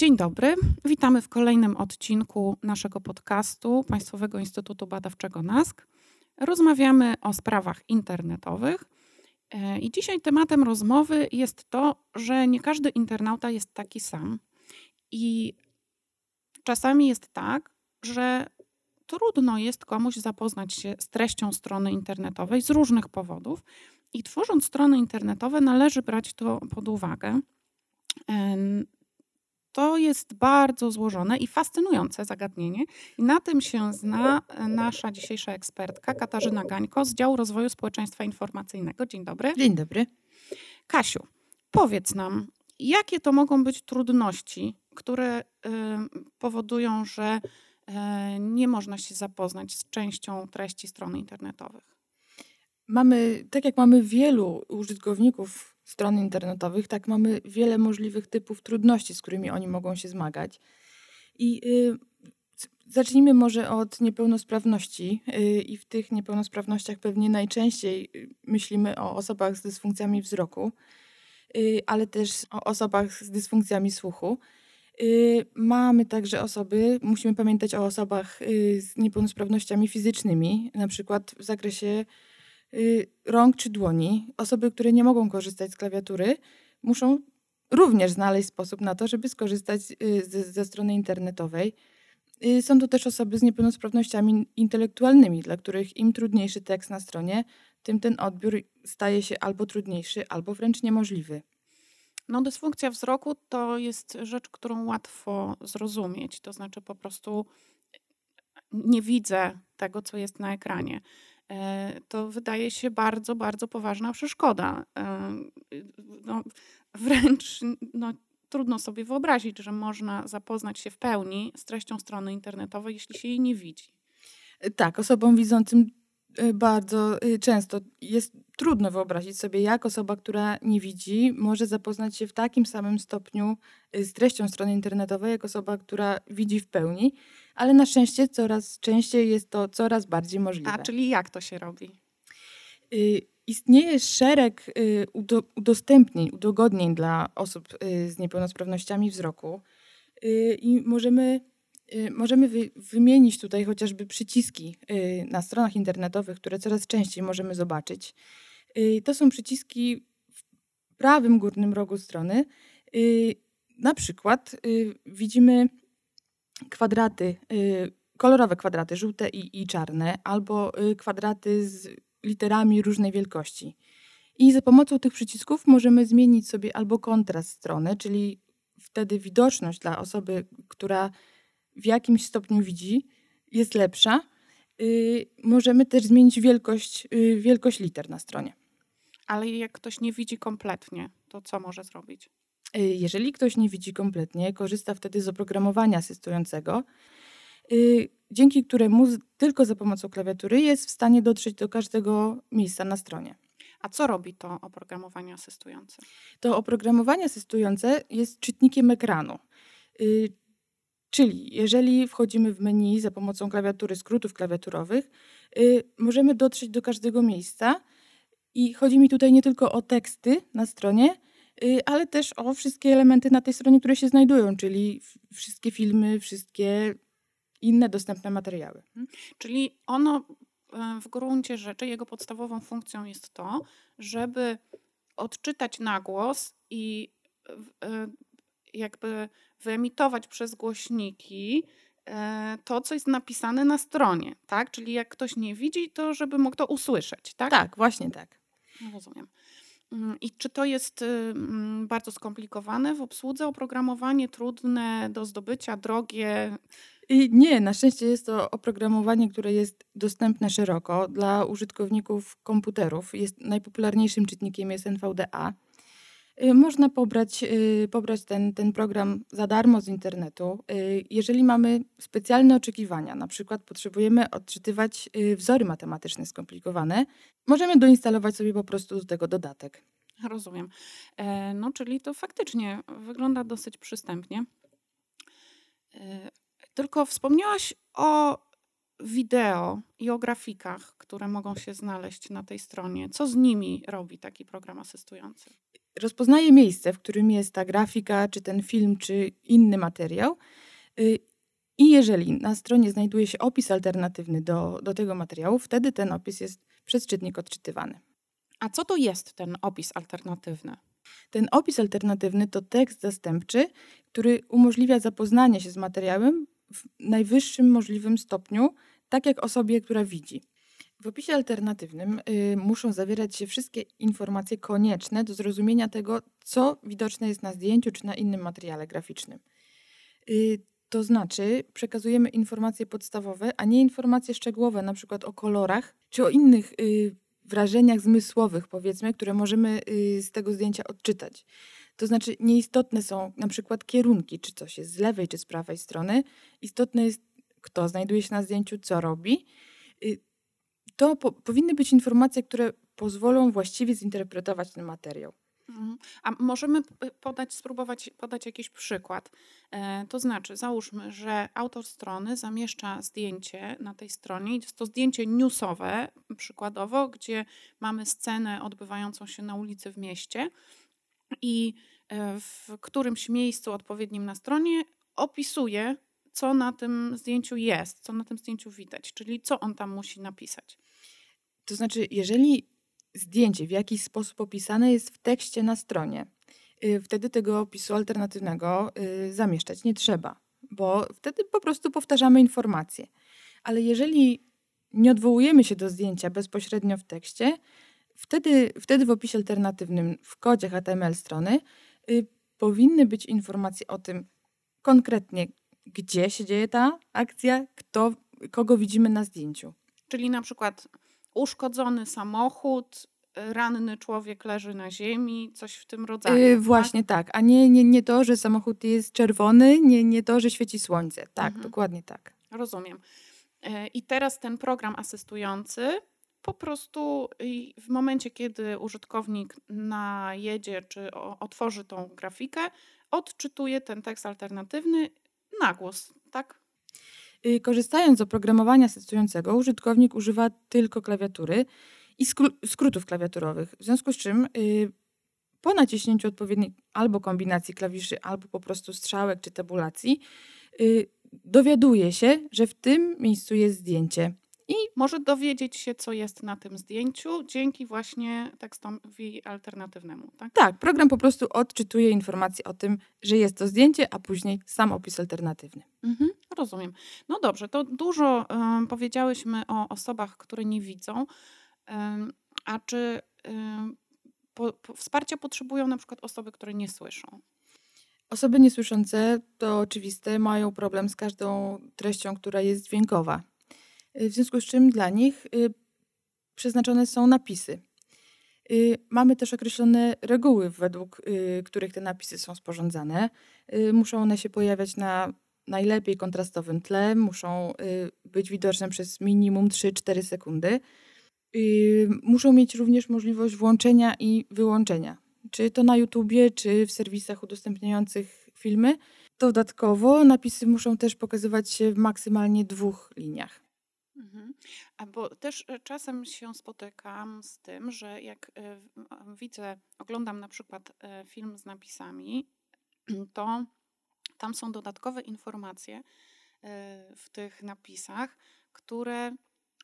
Dzień dobry, witamy w kolejnym odcinku naszego podcastu Państwowego Instytutu Badawczego NASK. Rozmawiamy o sprawach internetowych. E, I dzisiaj tematem rozmowy jest to, że nie każdy internauta jest taki sam. I czasami jest tak, że trudno jest komuś zapoznać się z treścią strony internetowej z różnych powodów. I tworząc strony internetowe, należy brać to pod uwagę. To jest bardzo złożone i fascynujące zagadnienie. I na tym się zna nasza dzisiejsza ekspertka Katarzyna Gańko z działu rozwoju społeczeństwa informacyjnego. Dzień dobry. Dzień dobry. Kasiu, powiedz nam, jakie to mogą być trudności, które y, powodują, że y, nie można się zapoznać z częścią treści stron internetowych? Mamy, tak jak mamy wielu użytkowników stron internetowych, tak mamy wiele możliwych typów trudności, z którymi oni mogą się zmagać. I y, zacznijmy może od niepełnosprawności. Y, I w tych niepełnosprawnościach pewnie najczęściej y, myślimy o osobach z dysfunkcjami wzroku, ale też o osobach z dysfunkcjami słuchu. Mamy także osoby, musimy pamiętać o osobach z niepełnosprawnościami fizycznymi, na przykład w zakresie rąk czy dłoni. Osoby, które nie mogą korzystać z klawiatury, muszą również znaleźć sposób na to, żeby skorzystać y, ze strony internetowej. Y, są to też osoby z niepełnosprawnościami intelektualnymi, dla których im trudniejszy tekst na stronie, tym ten odbiór staje się albo trudniejszy, albo wręcz niemożliwy. No, dysfunkcja wzroku to jest rzecz, którą łatwo zrozumieć. To znaczy po prostu nie widzę tego, co jest na ekranie. E, to wydaje się bardzo, bardzo poważna przeszkoda. E, no, wręcz no, trudno sobie wyobrazić, że można zapoznać się w pełni z treścią strony internetowej, jeśli się jej nie widzi. Tak, osobom widzącym e, bardzo często jest trudno wyobrazić sobie, jak osoba, która nie widzi, może zapoznać się w takim samym stopniu z treścią strony internetowej, jak osoba, która widzi w pełni ale na szczęście coraz częściej jest to coraz bardziej możliwe. A czyli jak to się robi? Y, istnieje szereg y, udostępnień, udogodnień dla osób y, z niepełnosprawnościami wzroku i możemy, możemy wymienić tutaj chociażby przyciski na stronach internetowych, które coraz częściej możemy zobaczyć. To są przyciski w prawym górnym rogu strony. Na przykład widzimy kwadraty, y, kolorowe kwadraty, żółte i, i czarne, albo y, kwadraty z literami różnej wielkości. I za pomocą tych przycisków możemy zmienić sobie albo kontrast strony, czyli wtedy widoczność dla osoby, która w jakimś stopniu widzi, jest lepsza. Yy, możemy też zmienić wielkość, wielkość liter na stronie. Ale jak ktoś nie widzi kompletnie, to co może zrobić? Y, jeżeli ktoś nie widzi kompletnie, korzysta wtedy z oprogramowania asystującego, y, dzięki któremu tylko za pomocą klawiatury jest w stanie dotrzeć do każdego miejsca na stronie. A co robi to oprogramowanie asystujące? To oprogramowanie asystujące jest czytnikiem ekranu. Y, czyli jeżeli wchodzimy w menu za pomocą klawiatury, skrótów klawiaturowych, możemy dotrzeć do każdego miejsca. I chodzi mi tutaj nie tylko o teksty na stronie, ale też o wszystkie elementy na tej stronie, które się znajdują, czyli wszystkie filmy, wszystkie inne dostępne materiały. Mhm. Czyli ono e, w gruncie rzeczy, jego podstawową funkcją jest to, żeby odczytać na głos i e, jakby wyemitować przez głośniki e, to, co jest napisane na stronie, tak? Czyli jak ktoś nie widzi, to żeby mógł to usłyszeć, tak? Tak, właśnie tak. No, rozumiem. Mm, I czy to jest y, mm, bardzo skomplikowane w obsłudze, oprogramowanie trudne do zdobycia, drogie? I nie, na szczęście jest to oprogramowanie, które jest dostępne szeroko dla użytkowników komputerów. Jest najpopularniejszym czytnikiem jest NVDA. Y, można pobrać, y, pobrać ten, ten program za darmo z internetu. Jeżeli mamy specjalne oczekiwania, na przykład potrzebujemy odczytywać wzory matematyczne skomplikowane, możemy doinstalować sobie po prostu do tego dodatek. Rozumiem. E, no, czyli to faktycznie wygląda dosyć przystępnie. E, tylko wspomniałaś o wideo i o grafikach, które mogą się znaleźć na tej stronie. Co z nimi robi taki program asystujący? Rozpoznaje miejsce, w którym jest ta grafika, czy ten film, czy inny materiał. Y, I jeżeli na stronie znajduje się opis alternatywny do, do tego materiału, wtedy ten opis jest przez czytnik odczytywany. A co to jest ten opis alternatywny? Ten opis alternatywny to tekst zastępczy, który umożliwia zapoznanie się z materiałem w najwyższym możliwym stopniu, tak jak osobie, która widzi. W opisie alternatywnym y, muszą zawierać się wszystkie informacje konieczne do zrozumienia tego, co widoczne jest na zdjęciu czy na innym materiale graficznym. Y, to znaczy, przekazujemy informacje podstawowe, a nie informacje szczegółowe, na przykład o kolorach czy o innych y, wrażeniach zmysłowych, powiedzmy, które możemy y, z tego zdjęcia odczytać. To znaczy, nieistotne są na przykład kierunki, czy coś jest z lewej, czy z prawej strony. Istotne jest, kto znajduje się na zdjęciu, co robi. To po, powinny być informacje, które pozwolą właściwie zinterpretować ten materiał. Mhm. A możemy podać, spróbować podać jakiś przykład. E, to znaczy, załóżmy, że autor strony zamieszcza zdjęcie na tej stronie. Jest to zdjęcie newsowe, przykładowo, gdzie mamy scenę odbywającą się na ulicy w mieście i e, w którymś miejscu odpowiednim na stronie opisuje, co na tym zdjęciu jest, co na tym zdjęciu widać, czyli co on tam musi napisać. To znaczy, jeżeli zdjęcie w jakiś sposób opisane jest w tekście na stronie, y, wtedy tego opisu alternatywnego y, zamieszczać nie trzeba, bo wtedy po prostu powtarzamy informacje. Ale jeżeli nie odwołujemy się do zdjęcia bezpośrednio w tekście, wtedy, wtedy w opisie alternatywnym w kodzie HTML strony y, powinny być informacje o tym konkretnie, gdzie się dzieje ta akcja, kto, kogo widzimy na zdjęciu. Czyli na przykład uszkodzony samochód, ranny człowiek leży na ziemi, coś w tym rodzaju. Yy, właśnie tak, tak. a nie, nie, nie to, że samochód jest czerwony, nie, nie to, że świeci słońce. Tak, mhm. dokładnie tak. Rozumiem. Yy, I teraz ten program asystujący po prostu w momencie, kiedy użytkownik najedzie czy otworzy tą grafikę, odczytuje ten tekst alternatywny na głos, tak? Y, korzystając z oprogramowania asystującego, użytkownik używa tylko klawiatury i skrótów klawiaturowych, w związku z czym y, po naciśnięciu odpowiedniej albo kombinacji klawiszy, albo po prostu strzałek czy tabulacji, y, dowiaduje się, że w tym miejscu jest zdjęcie. I może dowiedzieć się, co jest na tym zdjęciu dzięki właśnie tekstowi alternatywnemu. Tak, tak program po prostu odczytuje informacje o tym, że jest to zdjęcie, a później sam opis alternatywny. Mhm, rozumiem. No dobrze, to dużo um, powiedziałyśmy o osobach, które nie widzą. Um, a czy um, po, po, wsparcia potrzebują na przykład osoby, które nie słyszą? Osoby niesłyszące to oczywiste mają problem z każdą treścią, która jest dźwiękowa. Y, w związku z czym dla nich y, przeznaczone są napisy. Y, mamy też określone reguły, według których te napisy są sporządzane. Muszą one się pojawiać na najlepiej kontrastowym tle, muszą być widoczne przez minimum 3-4 sekundy. Muszą mieć również możliwość włączenia i wyłączenia, czy to na YouTubie, czy w serwisach udostępniających filmy. Dodatkowo napisy muszą też pokazywać się w maksymalnie dwóch liniach. Mhm. Bo też e, czasem się spotykam z tym, że jak e, widzę, oglądam na przykład e, film z napisami, to tam są dodatkowe informacje w tych napisach, które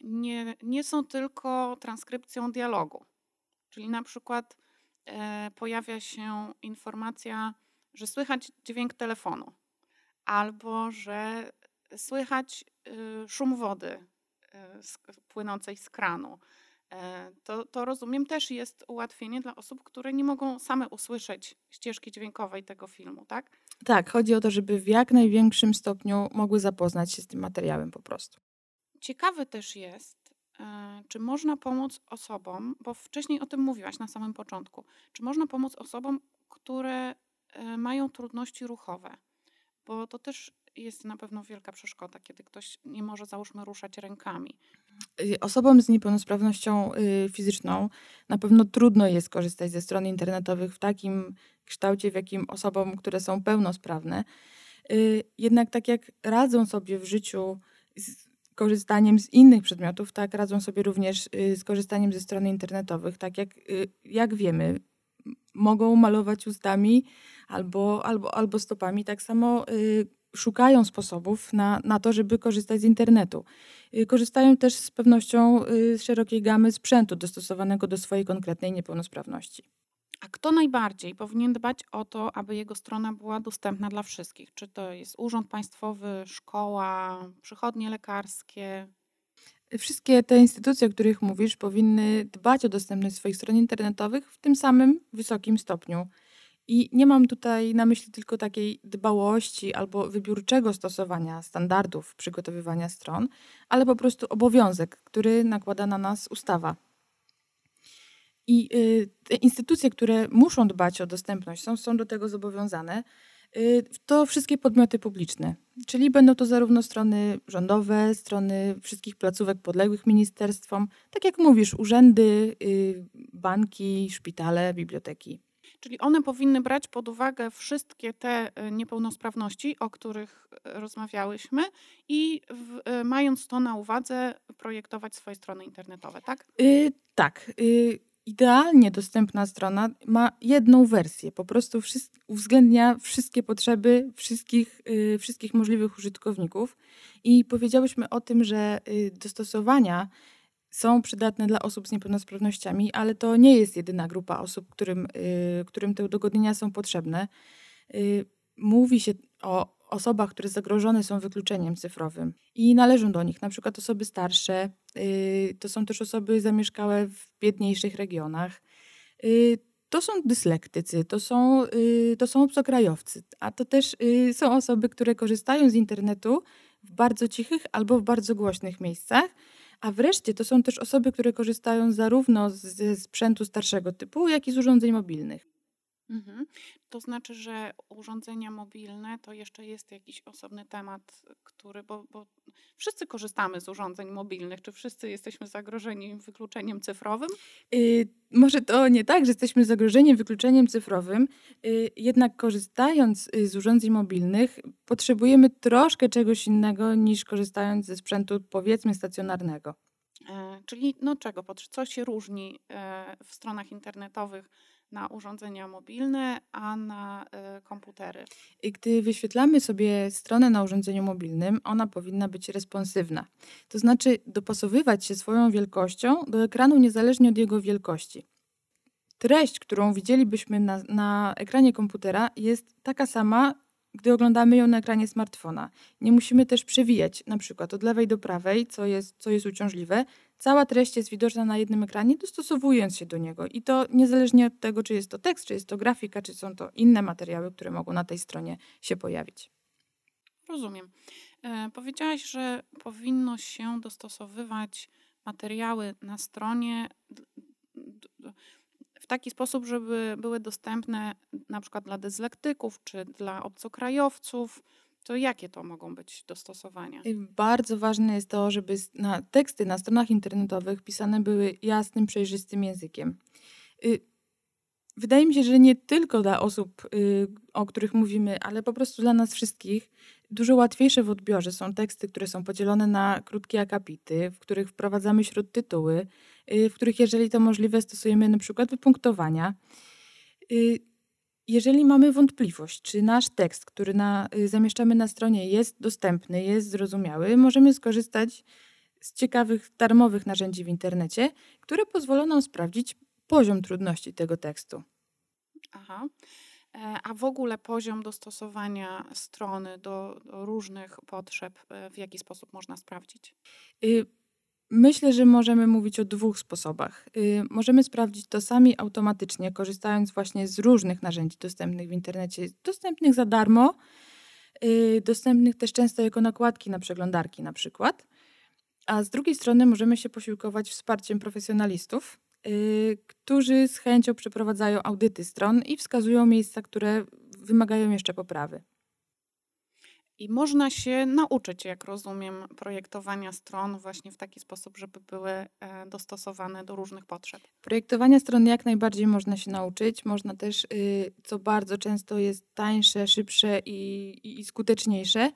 nie, nie są tylko transkrypcją dialogu. Czyli na przykład pojawia się informacja, że słychać dźwięk telefonu, albo że słychać szum wody płynącej z kranu. E, to, to rozumiem też jest ułatwienie dla osób, które nie mogą same usłyszeć ścieżki dźwiękowej tego filmu, tak? Tak, chodzi o to, żeby w jak największym stopniu mogły zapoznać się z tym materiałem po prostu. Ciekawe też jest, e, czy można pomóc osobom, bo wcześniej o tym mówiłaś na samym początku, czy można pomóc osobom, które e, mają trudności ruchowe, bo to też jest na pewno wielka przeszkoda, kiedy ktoś nie może, załóżmy, ruszać rękami. Y, osobom z niepełnosprawnością y, fizyczną na pewno trudno jest korzystać ze stron internetowych w takim kształcie, w jakim osobom, które są pełnosprawne. Y, jednak tak jak radzą sobie w życiu z korzystaniem z innych przedmiotów, tak radzą sobie również z korzystaniem ze stron internetowych. Tak jak, jak wiemy, mogą malować ustami albo, albo, albo stopami. Tak samo szukają sposobów na, na to, żeby korzystać z internetu. Y, korzystają też z pewnością y, z szerokiej gamy sprzętu dostosowanego do swojej konkretnej niepełnosprawności. A kto najbardziej powinien dbać o to, aby jego strona była dostępna dla wszystkich? Czy to jest urząd państwowy, szkoła, przychodnie lekarskie? Wszystkie te instytucje, o których mówisz, powinny dbać o dostępność swoich stron internetowych w tym samym wysokim stopniu. I nie mam tutaj na myśli tylko takiej dbałości albo wybiórczego stosowania standardów przygotowywania stron, ale po prostu obowiązek, który nakłada na nas ustawa. I y, te instytucje, które muszą dbać o dostępność, są, są do tego zobowiązane, y, to wszystkie podmioty publiczne. Czyli będą to zarówno strony rządowe, strony wszystkich placówek podległych ministerstwom, tak jak mówisz, urzędy, y, banki, szpitale, biblioteki. Czyli one powinny brać pod uwagę wszystkie te niepełnosprawności, o których rozmawiałyśmy i w, mając to na uwadze, projektować swoje strony internetowe, tak? Yy, tak. Yy idealnie dostępna strona ma jedną wersję. Po prostu uwzględnia wszystkie potrzeby wszystkich, yy, wszystkich możliwych użytkowników. I powiedziałyśmy o tym, że yy, dostosowania są przydatne dla osób z niepełnosprawnościami, ale to nie jest jedyna grupa osób, którym, yy, którym te udogodnienia są potrzebne. Y, mówi się o osobach, które zagrożone są wykluczeniem cyfrowym i należą do nich na przykład osoby starsze, y, to są też osoby zamieszkałe w biedniejszych regionach, y, to są dyslektycy, to są, y, to są obcokrajowcy, a to też są osoby, które korzystają z internetu w bardzo cichych albo w bardzo głośnych miejscach, a wreszcie to są też osoby, które korzystają zarówno ze sprzętu starszego typu, jak i z urządzeń mobilnych. Mhm. To znaczy, że urządzenia mobilne to jeszcze jest jakiś osobny temat, który, bo, bo wszyscy korzystamy z urządzeń mobilnych. Czy wszyscy jesteśmy zagrożeni wykluczeniem cyfrowym? Yy, może to nie tak, że jesteśmy zagrożeni wykluczeniem cyfrowym, yy, jednak korzystając y, z urządzeń mobilnych, potrzebujemy troszkę czegoś innego niż korzystając ze sprzętu powiedzmy stacjonarnego. E, czyli no czego? Co się różni e, w stronach internetowych? Na urządzenia mobilne, a na y, komputery. I gdy wyświetlamy sobie stronę na urządzeniu mobilnym, ona powinna być responsywna. To znaczy dopasowywać się swoją wielkością do ekranu niezależnie od jego wielkości. Treść, którą widzielibyśmy na, na ekranie komputera, jest taka sama, gdy oglądamy ją na ekranie smartfona. Nie musimy też przewijać na przykład od lewej do prawej, co jest, co jest uciążliwe, Cała treść jest widoczna na jednym ekranie, dostosowując się do niego. I to niezależnie od tego, czy jest to tekst, czy jest to grafika, czy są to inne materiały, które mogą na tej stronie się pojawić. Rozumiem. E, powiedziałaś, że powinno się dostosowywać materiały na stronie w taki sposób, żeby były dostępne na przykład dla dyslektyków czy dla obcokrajowców to jakie to mogą być dostosowania? Bardzo ważne jest to, żeby na teksty na stronach internetowych pisane były jasnym, przejrzystym językiem. Y, wydaje mi się, że nie tylko dla osób, y, o których mówimy, ale po prostu dla nas wszystkich, dużo łatwiejsze w odbiorze są teksty, które są podzielone na krótkie akapity, w których wprowadzamy śródtytuły, w których, jeżeli to możliwe, stosujemy na przykład wypunktowania. Jeżeli mamy wątpliwość, czy nasz tekst, który na, y, zamieszczamy na stronie, jest dostępny, jest zrozumiały, możemy skorzystać z ciekawych darmowych narzędzi w internecie, które pozwolą nam sprawdzić poziom trudności tego tekstu. Aha. E, a w ogóle poziom dostosowania strony do, do różnych potrzeb, e, w jaki sposób można sprawdzić? Y Myślę, że możemy mówić o dwóch sposobach. Y, możemy sprawdzić to sami automatycznie, korzystając właśnie z różnych narzędzi dostępnych w internecie, dostępnych za darmo, y, dostępnych też często jako nakładki na przeglądarki na przykład. A z drugiej strony możemy się posiłkować wsparciem profesjonalistów, y, którzy z chęcią przeprowadzają audyty stron i wskazują miejsca, które wymagają jeszcze poprawy. I można się nauczyć, jak rozumiem, projektowania stron właśnie w taki sposób, żeby były e, dostosowane do różnych potrzeb. Projektowania stron jak najbardziej można się nauczyć. Można też, y, co bardzo często jest tańsze, szybsze i, i skuteczniejsze,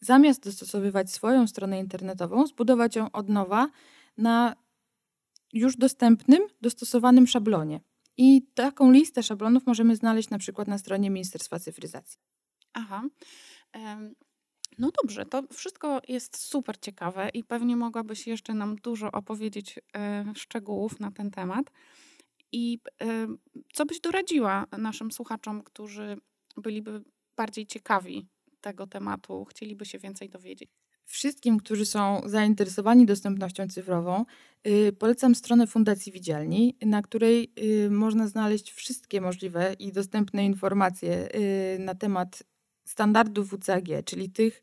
zamiast dostosowywać swoją stronę internetową, zbudować ją od nowa na już dostępnym, dostosowanym szablonie. I taką listę szablonów możemy znaleźć na przykład na stronie Ministerstwa Cyfryzacji. Aha. No dobrze, to wszystko jest super ciekawe i pewnie mogłabyś jeszcze nam dużo opowiedzieć e, szczegółów na ten temat. I e, co byś doradziła naszym słuchaczom, którzy byliby bardziej ciekawi tego tematu, chcieliby się więcej dowiedzieć? Wszystkim, którzy są zainteresowani dostępnością cyfrową, yy, polecam stronę Fundacji Widzialni, na której yy, można znaleźć wszystkie możliwe i dostępne informacje yy, na temat standardów WCAG, czyli tych,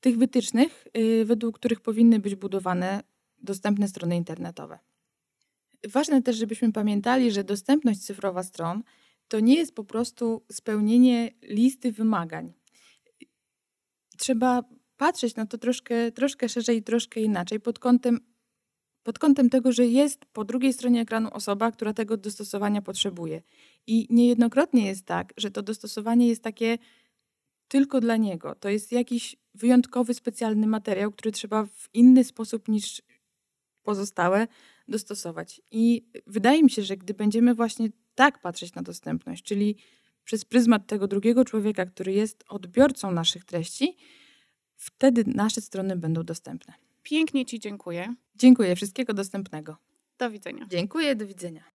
tych wytycznych, yy, według których powinny być budowane dostępne strony internetowe. Ważne też, żebyśmy pamiętali, że dostępność cyfrowa stron to nie jest po prostu spełnienie listy wymagań. Trzeba patrzeć na to troszkę, troszkę szerzej i troszkę inaczej pod kątem, pod kątem tego, że jest po drugiej stronie ekranu osoba, która tego dostosowania potrzebuje. I niejednokrotnie jest tak, że to dostosowanie jest takie tylko dla niego. To jest jakiś wyjątkowy, specjalny materiał, który trzeba w inny sposób niż pozostałe dostosować. I wydaje mi się, że gdy będziemy właśnie tak patrzeć na dostępność, czyli przez pryzmat tego drugiego człowieka, który jest odbiorcą naszych treści, wtedy nasze strony będą dostępne. Pięknie Ci dziękuję. Dziękuję, wszystkiego dostępnego. Do widzenia. Dziękuję, do widzenia.